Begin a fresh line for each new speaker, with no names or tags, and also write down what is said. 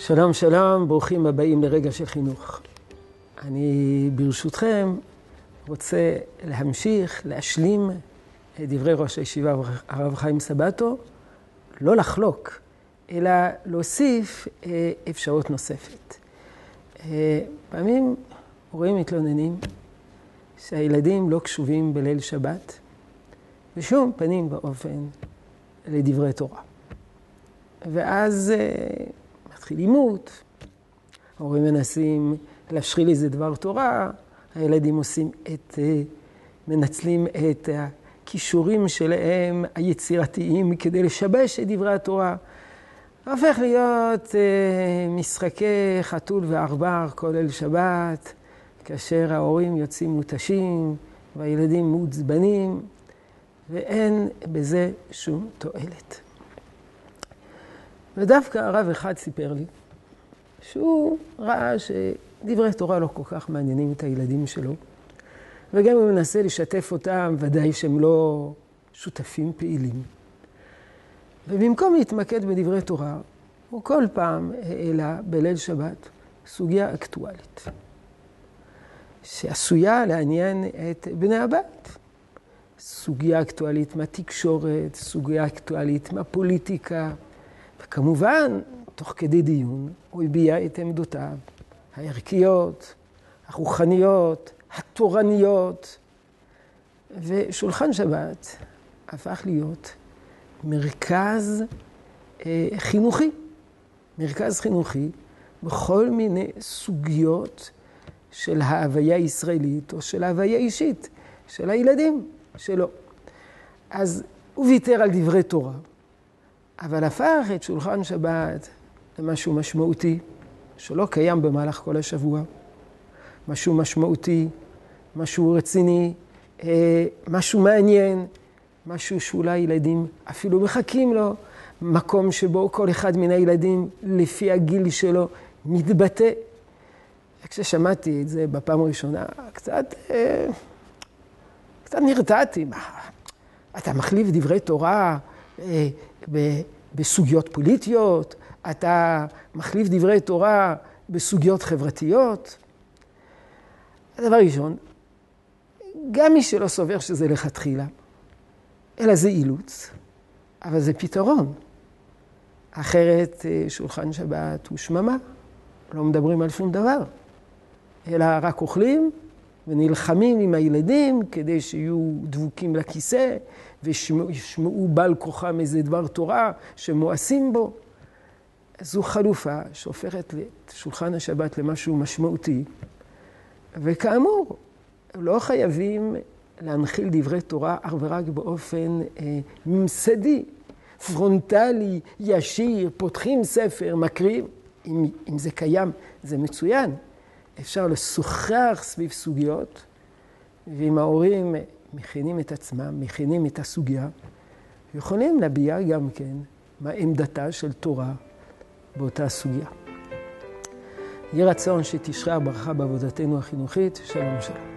שלום, שלום, ברוכים הבאים לרגע של חינוך. אני ברשותכם רוצה להמשיך, להשלים את דברי ראש הישיבה הרב חיים סבטו, לא לחלוק, אלא להוסיף אה, אפשרות נוספת. אה, פעמים רואים מתלוננים שהילדים לא קשובים בליל שבת בשום פנים ואופן לדברי תורה. ואז אה, מתחיל עימות, ההורים מנסים להשחיל איזה דבר תורה, הילדים עושים את, מנצלים את הכישורים שלהם היצירתיים כדי לשבש את דברי התורה. הופך להיות משחקי חתול ועכבר כל ליל שבת, כאשר ההורים יוצאים מותשים והילדים מעוצבנים, ואין בזה שום תועלת. ודווקא הרב אחד סיפר לי שהוא ראה שדברי תורה לא כל כך מעניינים את הילדים שלו, וגם אם הוא מנסה לשתף אותם, ודאי שהם לא שותפים פעילים. ובמקום להתמקד בדברי תורה, הוא כל פעם העלה בליל שבת סוגיה אקטואלית, שעשויה לעניין את בני הבית. סוגיה אקטואלית מהתקשורת, סוגיה אקטואלית מהפוליטיקה. וכמובן, תוך כדי דיון, הוא הביע את עמדותיו הערכיות, הרוחניות, התורניות, ושולחן שבת הפך להיות מרכז אה, חינוכי, מרכז חינוכי בכל מיני סוגיות של ההוויה הישראלית או של ההוויה האישית של הילדים שלו. אז הוא ויתר על דברי תורה. אבל הפך את שולחן שבת למשהו משמעותי, שלא קיים במהלך כל השבוע. משהו משמעותי, משהו רציני, אה, משהו מעניין, משהו שאולי ילדים אפילו מחכים לו, מקום שבו כל אחד מן הילדים, לפי הגיל שלו, מתבטא. כששמעתי את זה בפעם הראשונה, קצת, אה, קצת נרתעתי. אתה מחליף דברי תורה אה, בסוגיות פוליטיות, אתה מחליף דברי תורה בסוגיות חברתיות. הדבר ראשון, גם מי שלא סובר שזה לכתחילה, אלא זה אילוץ, אבל זה פתרון. אחרת אה, שולחן שבת הוא שממה, לא מדברים על שום דבר, אלא רק אוכלים ונלחמים עם הילדים כדי שיהיו דבוקים לכיסא וישמעו בעל כוחם איזה דבר תורה שמואסים בו. זו חלופה שהופכת את שולחן השבת למשהו משמעותי. וכאמור, לא חייבים להנחיל דברי תורה אך ורק באופן אה, ממסדי, פרונטלי, ישיר, פותחים ספר, מקריאים. אם, אם זה קיים, זה מצוין. אפשר לשוחח סביב סוגיות, ואם ההורים מכינים את עצמם, מכינים את הסוגיה, יכולים להביע גם כן מה עמדתה של תורה באותה סוגיה. יהי רצון שתשרה ברכה בעבודתנו החינוכית. שלום שלום.